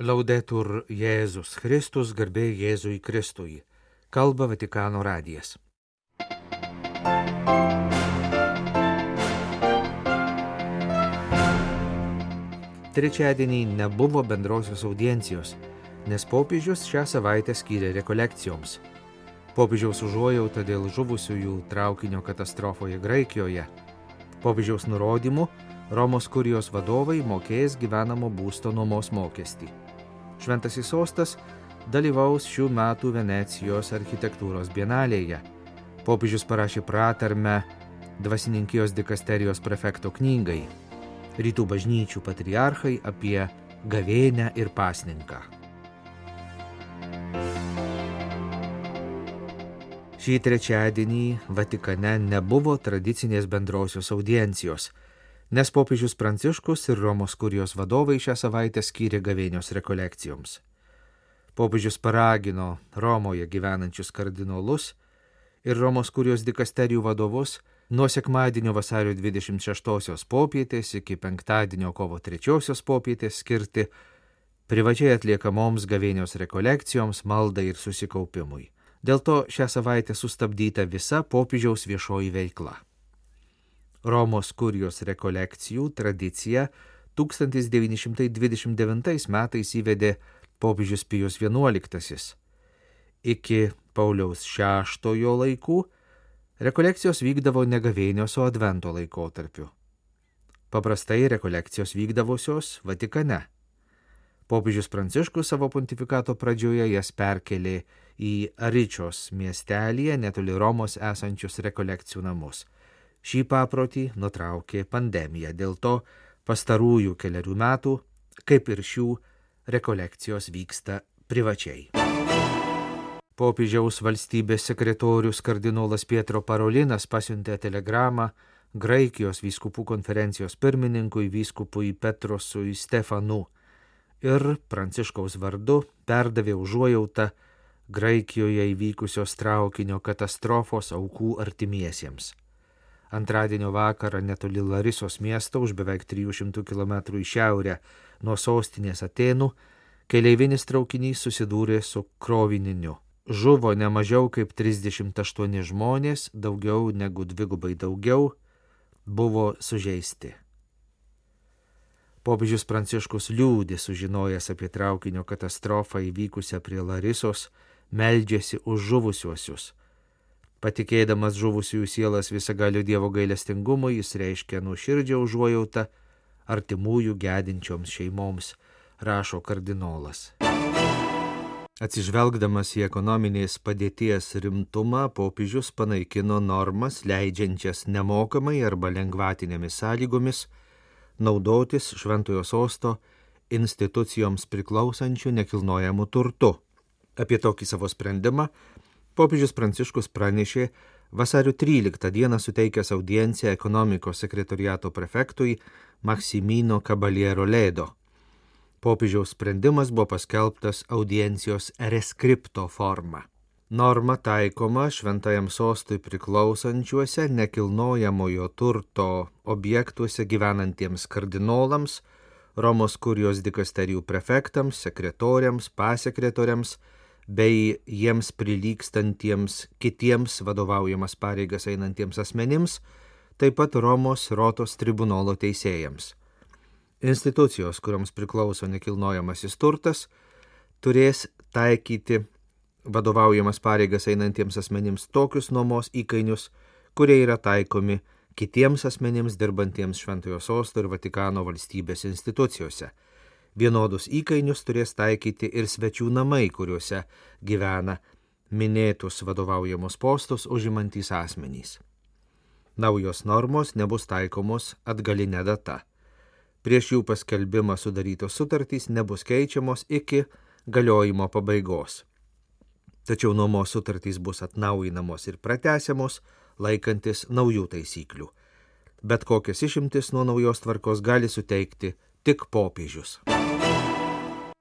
Laudetur Jėzus Kristus, garbė Jėzui Kristui. Kalba Vatikano radijas. Trečiadienį nebuvo bendrosios audiencijos, nes popiežius šią savaitę skyrė rekolekcijoms. Popiežiaus užuojauta dėl žuvusiųjų traukinio katastrofoje Graikijoje. Popiežiaus nurodymu Romos kurijos vadovai mokės gyvenamo būsto nuomos mokestį. Šventasis sostas dalyvaus šių metų Venecijos architektūros bienalėje. Popiežius parašė pratarmę dvasininkijos dikasterijos prefekto knygai Rytų bažnyčių patriarchai apie gavėnę ir pasninką. Šį trečiadienį Vatikane nebuvo tradicinės bendrosios audiencijos, nes popiežius Pranciškus ir Romos kurijos vadovai šią savaitę skyrė gavėnios rekolekcijoms. Popiežius paragino Romoje gyvenančius kardinolus ir Romos kurijos dikasterijų vadovus nuo sekmadienio vasario 26 popietės iki penktadienio kovo 3 popietės skirti privačiai atliekamoms gavėnios rekolekcijoms, maldai ir susikaupimui. Dėl to šią savaitę sustabdyta visa popiežiaus viešoji veikla. Romos kurijos rekolekcijų tradiciją 1929 metais įvedė popiežius Pijus XI. Iki Pauliaus VI laikų rekolekcijos vykdavo ne gavėnios, o advento laikotarpiu. Paprastai rekolekcijos vykdavusios Vatikane. Popiežius Pranciškus savo pontifikato pradžioje jas perkelė į Aričios miestelėje netoli Romos esančius rekolekcijų namus. Šį paprotį nutraukė pandemija, dėl to pastarųjų keliarių metų, kaip ir šių, rekolekcijos vyksta privačiai. Popiežiaus valstybės sekretorius kardinolas Pietro Parolinas pasiuntė telegramą Graikijos vyskupų konferencijos pirmininkui vyskupui Petrosui Stefanu ir Pranciškaus vardu perdavė užuojautą Graikijoje įvykusios traukinio katastrofos aukų artimiesiems. Antradienio vakarą netoli Larisos miesto už beveik 300 km į šiaurę nuo sostinės Atenų keleivinis traukinys susidūrė su krovininiu. Žuvo ne mažiau kaip 38 žmonės, daugiau negu dvigubai daugiau buvo sužeisti. Popiežius Pranciškus liūdė sužinojęs apie traukinio katastrofą įvykusią prie Larisos, meldžiasi už žuvusiuosius. Patikėdamas žuvusiųjų sielas visagaliu Dievo gailestingumu, jis reiškia nuoširdžią užuojautą artimųjų gedinčioms šeimoms, rašo kardinolas. Atsižvelgdamas į ekonominės padėties rimtumą, popiežius panaikino normas leidžiančias nemokamai arba lengvatinėmis sąlygomis naudotis šventojo sosto institucijoms priklausančių nekilnojamų turtų. Apie tokį savo sprendimą popiežius Pranciškus pranešė vasario 13 dieną suteikęs audienciją ekonomikos sekretoriato prefektui Maksimino Kabaliero Lėdo. Popiežiaus sprendimas buvo paskelbtas audiencijos reskripto forma. Norma taikoma šventajam sostui priklausančiuose nekilnojamojo turto objektuose gyvenantiems kardinolams, Romos kurijos dikasterijų prefektams, sekretoriams, pasekretoriams, bei jiems prilykstantiems kitiems vadovaujamas pareigas einantiems asmenims, taip pat Romos Rotos tribunolo teisėjams. Institucijos, kuriams priklauso nekilnojamasis turtas, turės taikyti vadovaujamas pareigas einantiems asmenims tokius nuomos įkainius, kurie yra taikomi kitiems asmenims dirbantiems Šventojo sosto ir Vatikano valstybės institucijose. Vienodus įkainius turės taikyti ir svečių namai, kuriuose gyvena minėtus vadovaujamus postus užimantys asmenys. Naujos normos nebus taikomos atgalinė data. Prieš jų paskelbimą sudarytos sutartys nebus keičiamos iki galiojimo pabaigos. Tačiau nuomos sutartys bus atnaujinamos ir pratesiamos, laikantis naujų taisyklių. Bet kokias išimtis nuo naujos tvarkos gali suteikti tik popiežius.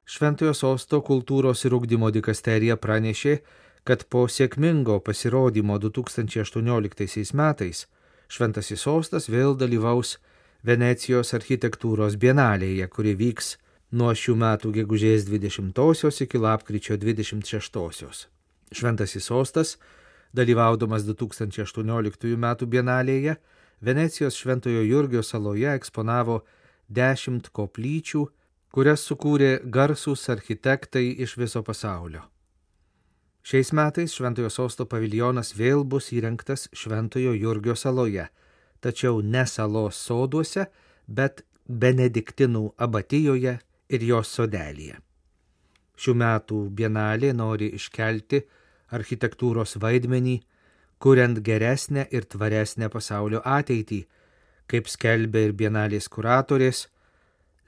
Šventojo sosto kultūros ir ugdymo dikasterija pranešė, kad po sėkmingo pasirodymo 2018 metais Šventasis sostas vėl dalyvaus Venecijos architektūros bienalėje, kuri vyks nuo šių metų gegužės 20 iki lapkričio 26. Šventasis sostas, dalyvaudamas 2018 m. bienalėje, Venecijos Šventojo Jurgio saloje eksponavo dešimt koplyčių, kurias sukūrė garsūs architektai iš viso pasaulio. Šiais metais Šventojo sosto paviljonas vėl bus įrengtas Šventojo Jurgio saloje, tačiau ne salos soduose, bet Benediktinų abatijoje ir jos sodelėje. Šių metų bienalė nori iškelti architektūros vaidmenį, kuriant geresnę ir tvaresnę pasaulio ateitį, kaip skelbė ir bienalės kuratorės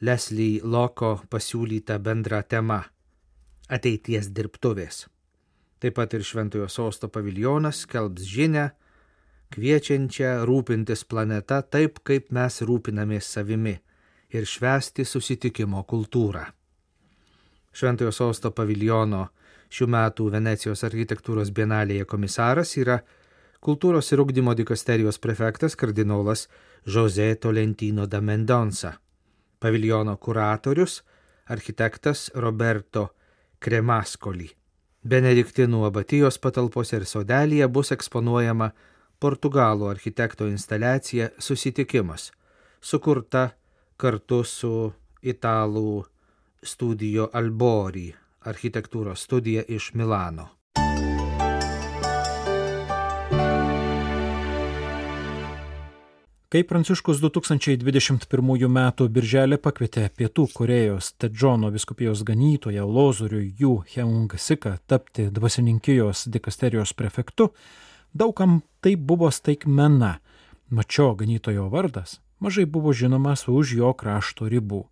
Leslie Loko pasiūlyta bendra tema - ateities dirbtuvės. Taip pat ir Šventojo sosto paviljonas skelbs žinę, kviečiančią rūpintis planeta taip, kaip mes rūpinamės savimi ir švęsti susitikimo kultūrą. Šventojo sosto paviljono šių metų Venecijos architektūros bienalėje komisaras yra kultūros ir ugdymo dikasterijos prefektas kardinolas Jose Tolentino da Mendonsa, paviljono kuratorius architektas Roberto Kremaskoli. Benediktinų abatijos patalpose ir sodelėje bus eksponuojama portugalų architekto instaliacija Susitikimas, sukurta kartu su italų studijo Albori architektūros studija iš Milano. Kai Pranciškus 2021 m. birželį pakvietė Pietų Korejos Tedžono viskupijos ganytoją Lozorių Jų Heung Siką tapti dvasininkijos dikasterijos prefektu, daugam tai buvo staigmena. Mačio ganytojo vardas mažai buvo žinomas už jo krašto ribų.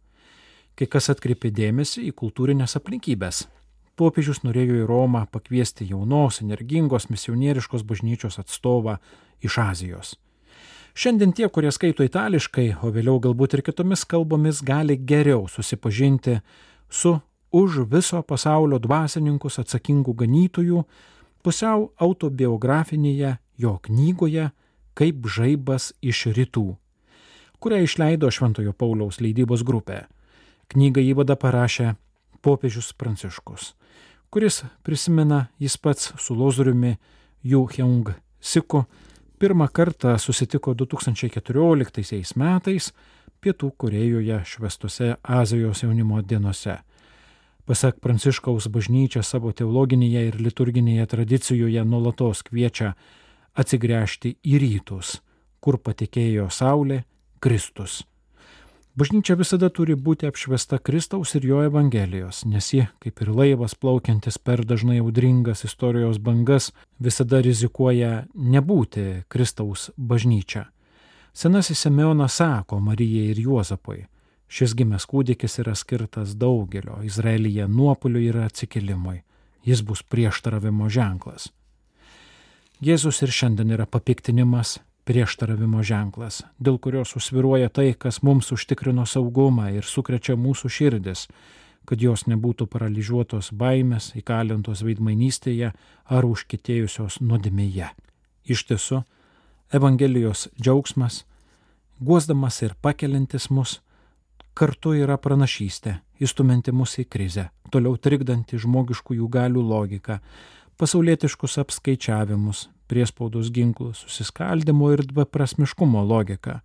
Kai kas atkreipė dėmesį į kultūrinės aplinkybės. Popiežius norėjo į Romą pakviesti jaunos, energingos, misionieriškos bažnyčios atstovą iš Azijos. Šiandien tie, kurie skaito itališkai, o vėliau galbūt ir kitomis kalbomis, gali geriau susipažinti su už viso pasaulio dvasininkus atsakingų ganytojų pusiau autobiografinėje jo knygoje Kaip žaibas iš rytų, kurią išleido Šventojo Pauliaus leidybos grupė. Knygą įvada parašė popiežius Pranciškus, kuris prisimena jis pats su Lozoriumi Jų Heung Siku pirmą kartą susitiko 2014 metais Pietų Korejoje švestose Azijos jaunimo dienose. Pasak Pranciškaus bažnyčia savo teologinėje ir liturginėje tradicijoje nuolatos kviečia atsigręžti į rytus, kur patikėjo Saulė Kristus. Bažnyčia visada turi būti apšviesta Kristaus ir jo Evangelijos, nes ji, kaip ir laivas plaukiantis per dažnai audringas istorijos bangas, visada rizikuoja nebūti Kristaus bažnyčia. Senasis Simeonas sako Marijai ir Juozapui, šis gimęs kūdikis yra skirtas daugelio Izraelyje nuopoliui ir atsikelimui, jis bus prieštaravimo ženklas. Jėzus ir šiandien yra papiktinimas, prieštaravimo ženklas, dėl kurio susviruoja tai, kas mums užtikrino saugumą ir sukrečia mūsų širdis, kad jos nebūtų paralyžiuotos baimės, įkalintos veidmainystėje ar užkitėjusios nuodėmėje. Iš tiesų, Evangelijos džiaugsmas, guosdamas ir pakelintis mus, kartu yra pranašystė, įstuminti mus į krizę, toliau trikdanti žmogiškųjų galių logiką, pasaulietiškus apskaičiavimus, priespaudos ginklų, susiskaldimo ir dviprasmiškumo logika.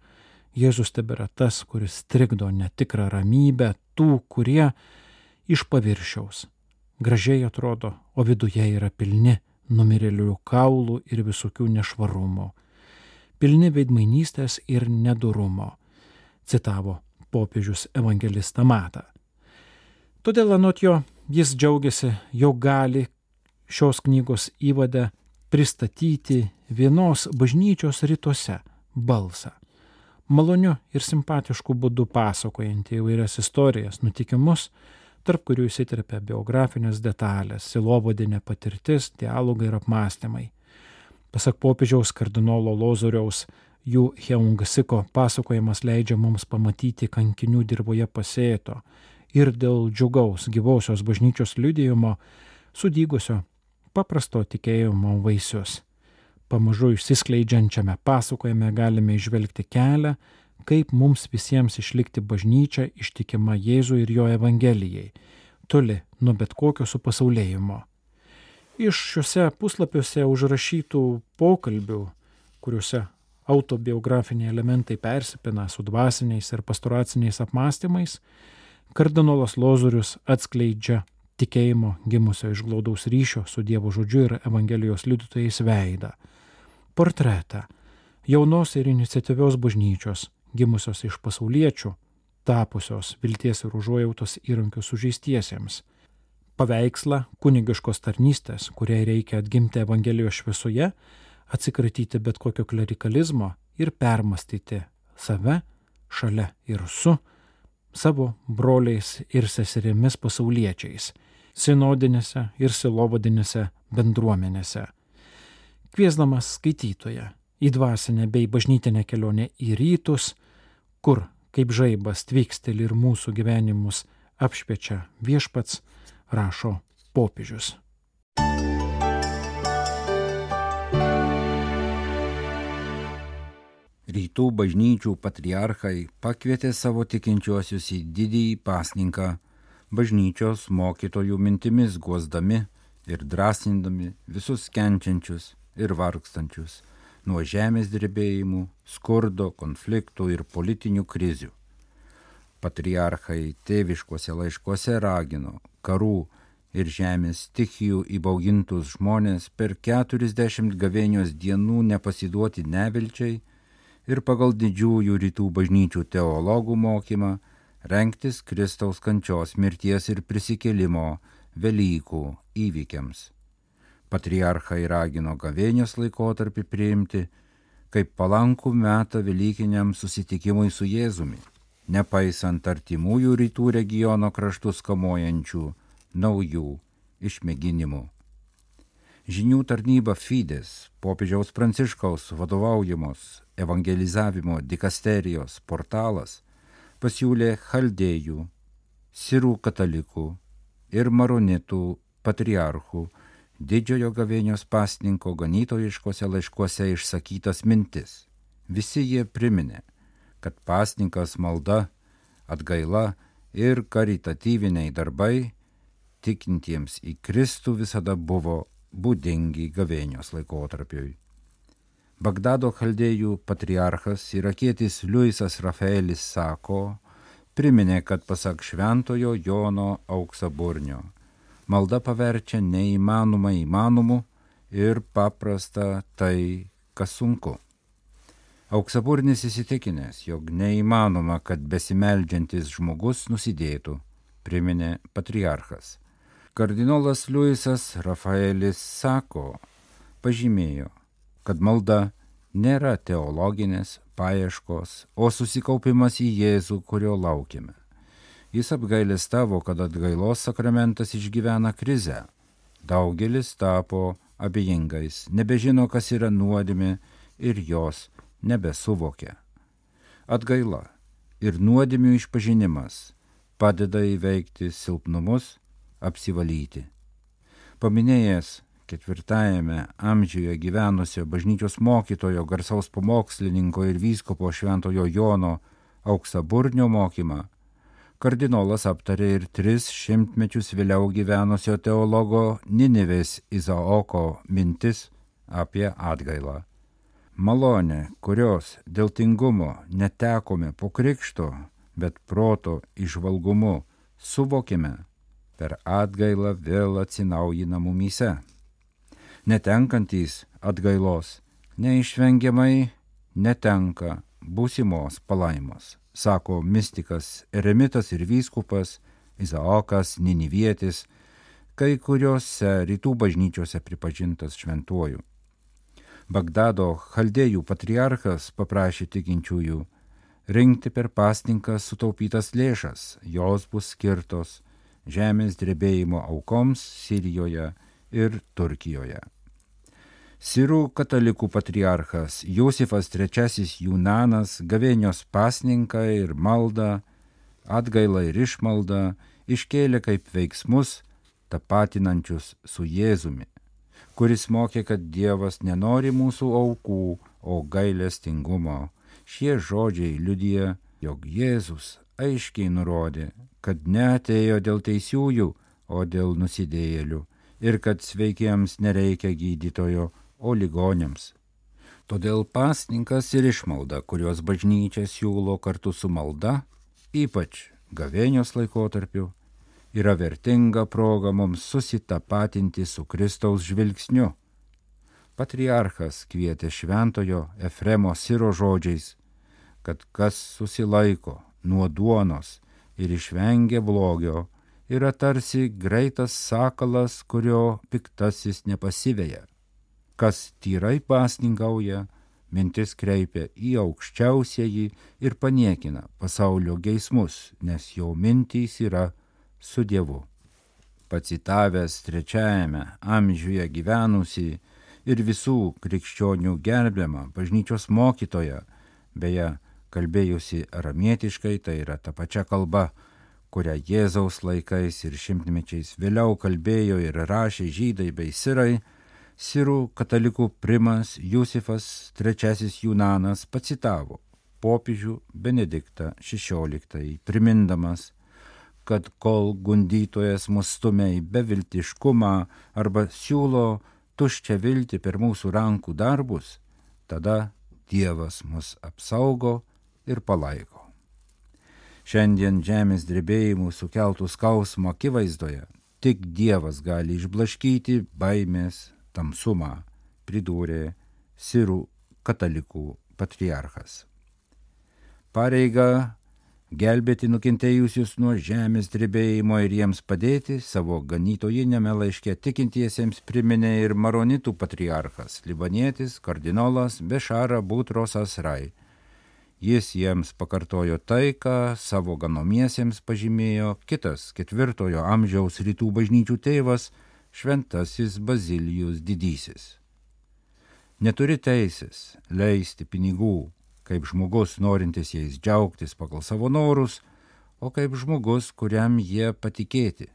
Jėzus tebėra tas, kuris trikdo netikrą ramybę tų, kurie iš paviršiaus gražiai atrodo, o viduje yra pilni numirėlių kaulų ir visokių nešvarumų. Pilni veidmainystės ir nedurumo, citavo popiežius evangelistą Matą. Todėl anot jo jis džiaugiasi, jog gali šios knygos įvadę pristatyti vienos bažnyčios rytuose balsą. Maloniu ir simpatišku būdu pasakojantį įvairias istorijas, nutikimus, tarp kurių įsiterpia biografinės detalės, silovadinė patirtis, dialogai ir apmąstymai. Pasak popiežiaus kardinolo Lozoriaus, jų Heungasiko pasakojimas leidžia mums pamatyti kankinių dirboje pasėto ir dėl džiugaus gyvosios bažnyčios liudijimo sudygusio paprasto tikėjimo vaisius. Pamažu išsiskleidžiančiame pasakojime galime išvelgti kelią, kaip mums visiems išlikti bažnyčia ištikima Jėzui ir jo Evangelijai, toli nuo bet kokio supasaulėjimo. Iš šiuose puslapiuose užrašytų pokalbių, kuriuose autobiografiniai elementai persipina su dvasiniais ir pastoraciniais apmąstymais, kardinolas Lozorius atskleidžia tikėjimo gimusio iš glaudaus ryšio su Dievo žodžiu ir Evangelijos liudytojais veidą, portretą. Jaunos ir iniciatyvios bažnyčios, gimusios iš pasauliečių, tapusios vilties ir užuojautos įrankių sužeistiesiems, paveikslą kunigiškos tarnystės, kuriai reikia atgimti Evangelijos šviesoje, atsikratyti bet kokio klerikalizmo ir permastyti save šalia ir su savo broliais ir seserimis pasauliečiais, sinodinėse ir silovadinėse bendruomenėse. Kviesdamas skaitytoją į dvasinę bei bažnytinę kelionę į rytus, kur kaip žaibas tvyksteli ir mūsų gyvenimus apšviečia viešpats, rašo popiežius. rytų bažnyčių patriarchai pakvietė savo tikinčiuosius į didįjį pasninką, bažnyčios mokytojų mintimis guosdami ir drąsindami visus kenčiančius ir vargstančius nuo žemės drebėjimų, skurdo, konfliktų ir politinių krizių. Patriarchai tėviškose laiškose ragino karų ir žemės stichijų įbaugintus žmonės per 40 gavėnios dienų nepasiduoti nevilčiai ir pagal didžiųjų rytų bažnyčių teologų mokymą renktis Kristaus kančios mirties ir prisikėlimo Velykų įvykiams. Patriarchai ragino gavėnios laikotarpį priimti kaip palankų metą Velykiniam susitikimui su Jėzumi, nepaisant artimųjų rytų regiono kraštus kamuojančių naujų išmėginimų. Žinių tarnyba Fides, popiežiaus Pranciškaus vadovaujamos evangelizavimo dikasterijos portalas pasiūlė chaldėjų, sirų katalikų ir maronitų patriarchų didžiojo gavėnios pasninko ganytojiškose laiškuose išsakytas mintis. Visi jie priminė, kad pasninkas malda, atgaila ir karitatyviniai darbai tikintiems į Kristų visada buvo būdingi gavėnios laikotarpiui. Bagdado chaldėjų patriarchas irakietis Liujisas Rafaelis sako, priminė, kad pasak šventojo Jono auksaburnio, malda paverčia neįmanomą įmanomu ir paprasta tai, kas sunku. Auksaburnis įsitikinęs, jog neįmanoma, kad besimeldžiantis žmogus nusidėtų, priminė patriarchas. Kardinolas Liujisas Rafaelis sako, pažymėjo, kad malda nėra teologinės paieškos, o susikaupimas į Jėzų, kurio laukime. Jis apgailestavo, kad atgailos sakramentas išgyvena krizę. Daugelis tapo abejingais, nebežino, kas yra nuodėmė ir jos nebesuvokia. Atgaila ir nuodėmių išpažinimas padeda įveikti silpnumus, apsivalyti. Paminėjęs ketvirtajame amžiuje gyvenusio bažnyčios mokytojo, garsaus pamokslininko ir vyskupo šventojo Jono auksaburnio mokymą, kardinolas aptarė ir tris šimtmečius vėliau gyvenusio teologo Ninivės Izaoko mintis apie atgailą. Malonė, kurios dėl tingumo netekome po krikšto, bet proto išvalgumu suvokime, per atgailą vėl atsinaujina mumyse netenkantys atgailos neišvengiamai netenka būsimos palaimos, sako mystikas eremitas ir vyskupas Izaokas Ninivietis, kai kuriuose rytų bažnyčiose pripažintas šventuoju. Bagdado chaldėjų patriarchas paprašė tikinčiųjų rinkti per pasninką sutaupytas lėšas, jos bus skirtos žemės drebėjimo aukoms Sirijoje ir Turkijoje. Sirų katalikų patriarchas Josifas III Junanas gavėnios pasninką ir maldą, atgailą ir išmaldą iškėlė kaip veiksmus tapatinančius su Jėzumi, kuris mokė, kad Dievas nenori mūsų aukų, o gailestingumo. Šie žodžiai liudija, jog Jėzus aiškiai nurodė, kad neatėjo dėl teisiųjų, o dėl nusidėjėlių ir kad sveikiems nereikia gydytojo, o ligonėms. Todėl pasninkas ir išmalda, kuriuos bažnyčia siūlo kartu su malda, ypač gavėnios laikotarpiu, yra vertinga proga mums susitapatinti su Kristaus žvilgsniu. Patriarchas kvietė šventojo Efremo Siro žodžiais, kad kas susilaiko nuo duonos ir išvengia blogio, yra tarsi greitas sakalas, kurio piktasis nepasiveja. Kas tyrai pasninkauja, mintis kreipia į aukščiausiąjį ir paniekina pasaulio geismus, nes jo mintys yra su Dievu. Pacitavęs trečiajame amžiuje gyvenusi ir visų krikščionių gerbiamą bažnyčios mokytoją, beje, kalbėjusi aramietiškai, tai yra ta pačia kalba, kurią Jėzaus laikais ir šimtmečiais vėliau kalbėjo ir rašė žydai bei sirai, sirų katalikų primas Jusifas III Junanas pacitavo popiežių Benediktą XVI, primindamas, kad kol gundytojas mus stumia į beviltiškumą arba siūlo tuščią viltį per mūsų rankų darbus, tada Dievas mus apsaugo ir palaiko. Šiandien žemės drebėjimų sukeltų skausmo akivaizdoje tik Dievas gali išblaškyti baimės tamsumą, pridūrė Sirų katalikų patriarchas. Pareiga gelbėti nukentėjusius nuo žemės drebėjimo ir jiems padėti savo ganytojinėme laiške tikintiesiems priminė ir maronitų patriarchas, libanietis kardinolas Bešara Butros Asrai Jis jiems pakartojo tai, ką savo ganomiesiems pažymėjo kitas ketvirtojo amžiaus rytų bažnyčių tėvas šventasis Bazilijus didysis. Neturi teisės leisti pinigų kaip žmogus norintis jais džiaugtis pagal savo norus, o kaip žmogus, kuriam jie patikėti.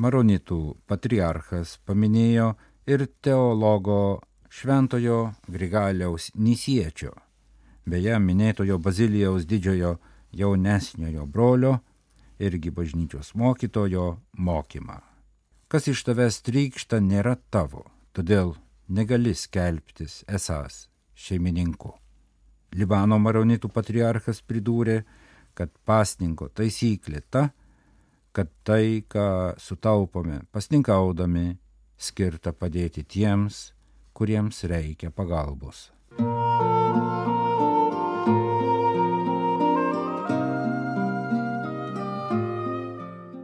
Maronitų patriarchas paminėjo ir teologo šventojo Grigaliaus Nisiečio beje minėtojo Bazilijaus didžiojo jaunesniojo brolio, irgi bažnyčios mokytojo mokymą. Kas iš tavęs trykšta nėra tavo, todėl negali skelbtis esas šeimininku. Libano maronitų patriarchas pridūrė, kad pasninko taisyklė ta, kad tai, ką sutaupome pasninkaudami, skirta padėti tiems, kuriems reikia pagalbos.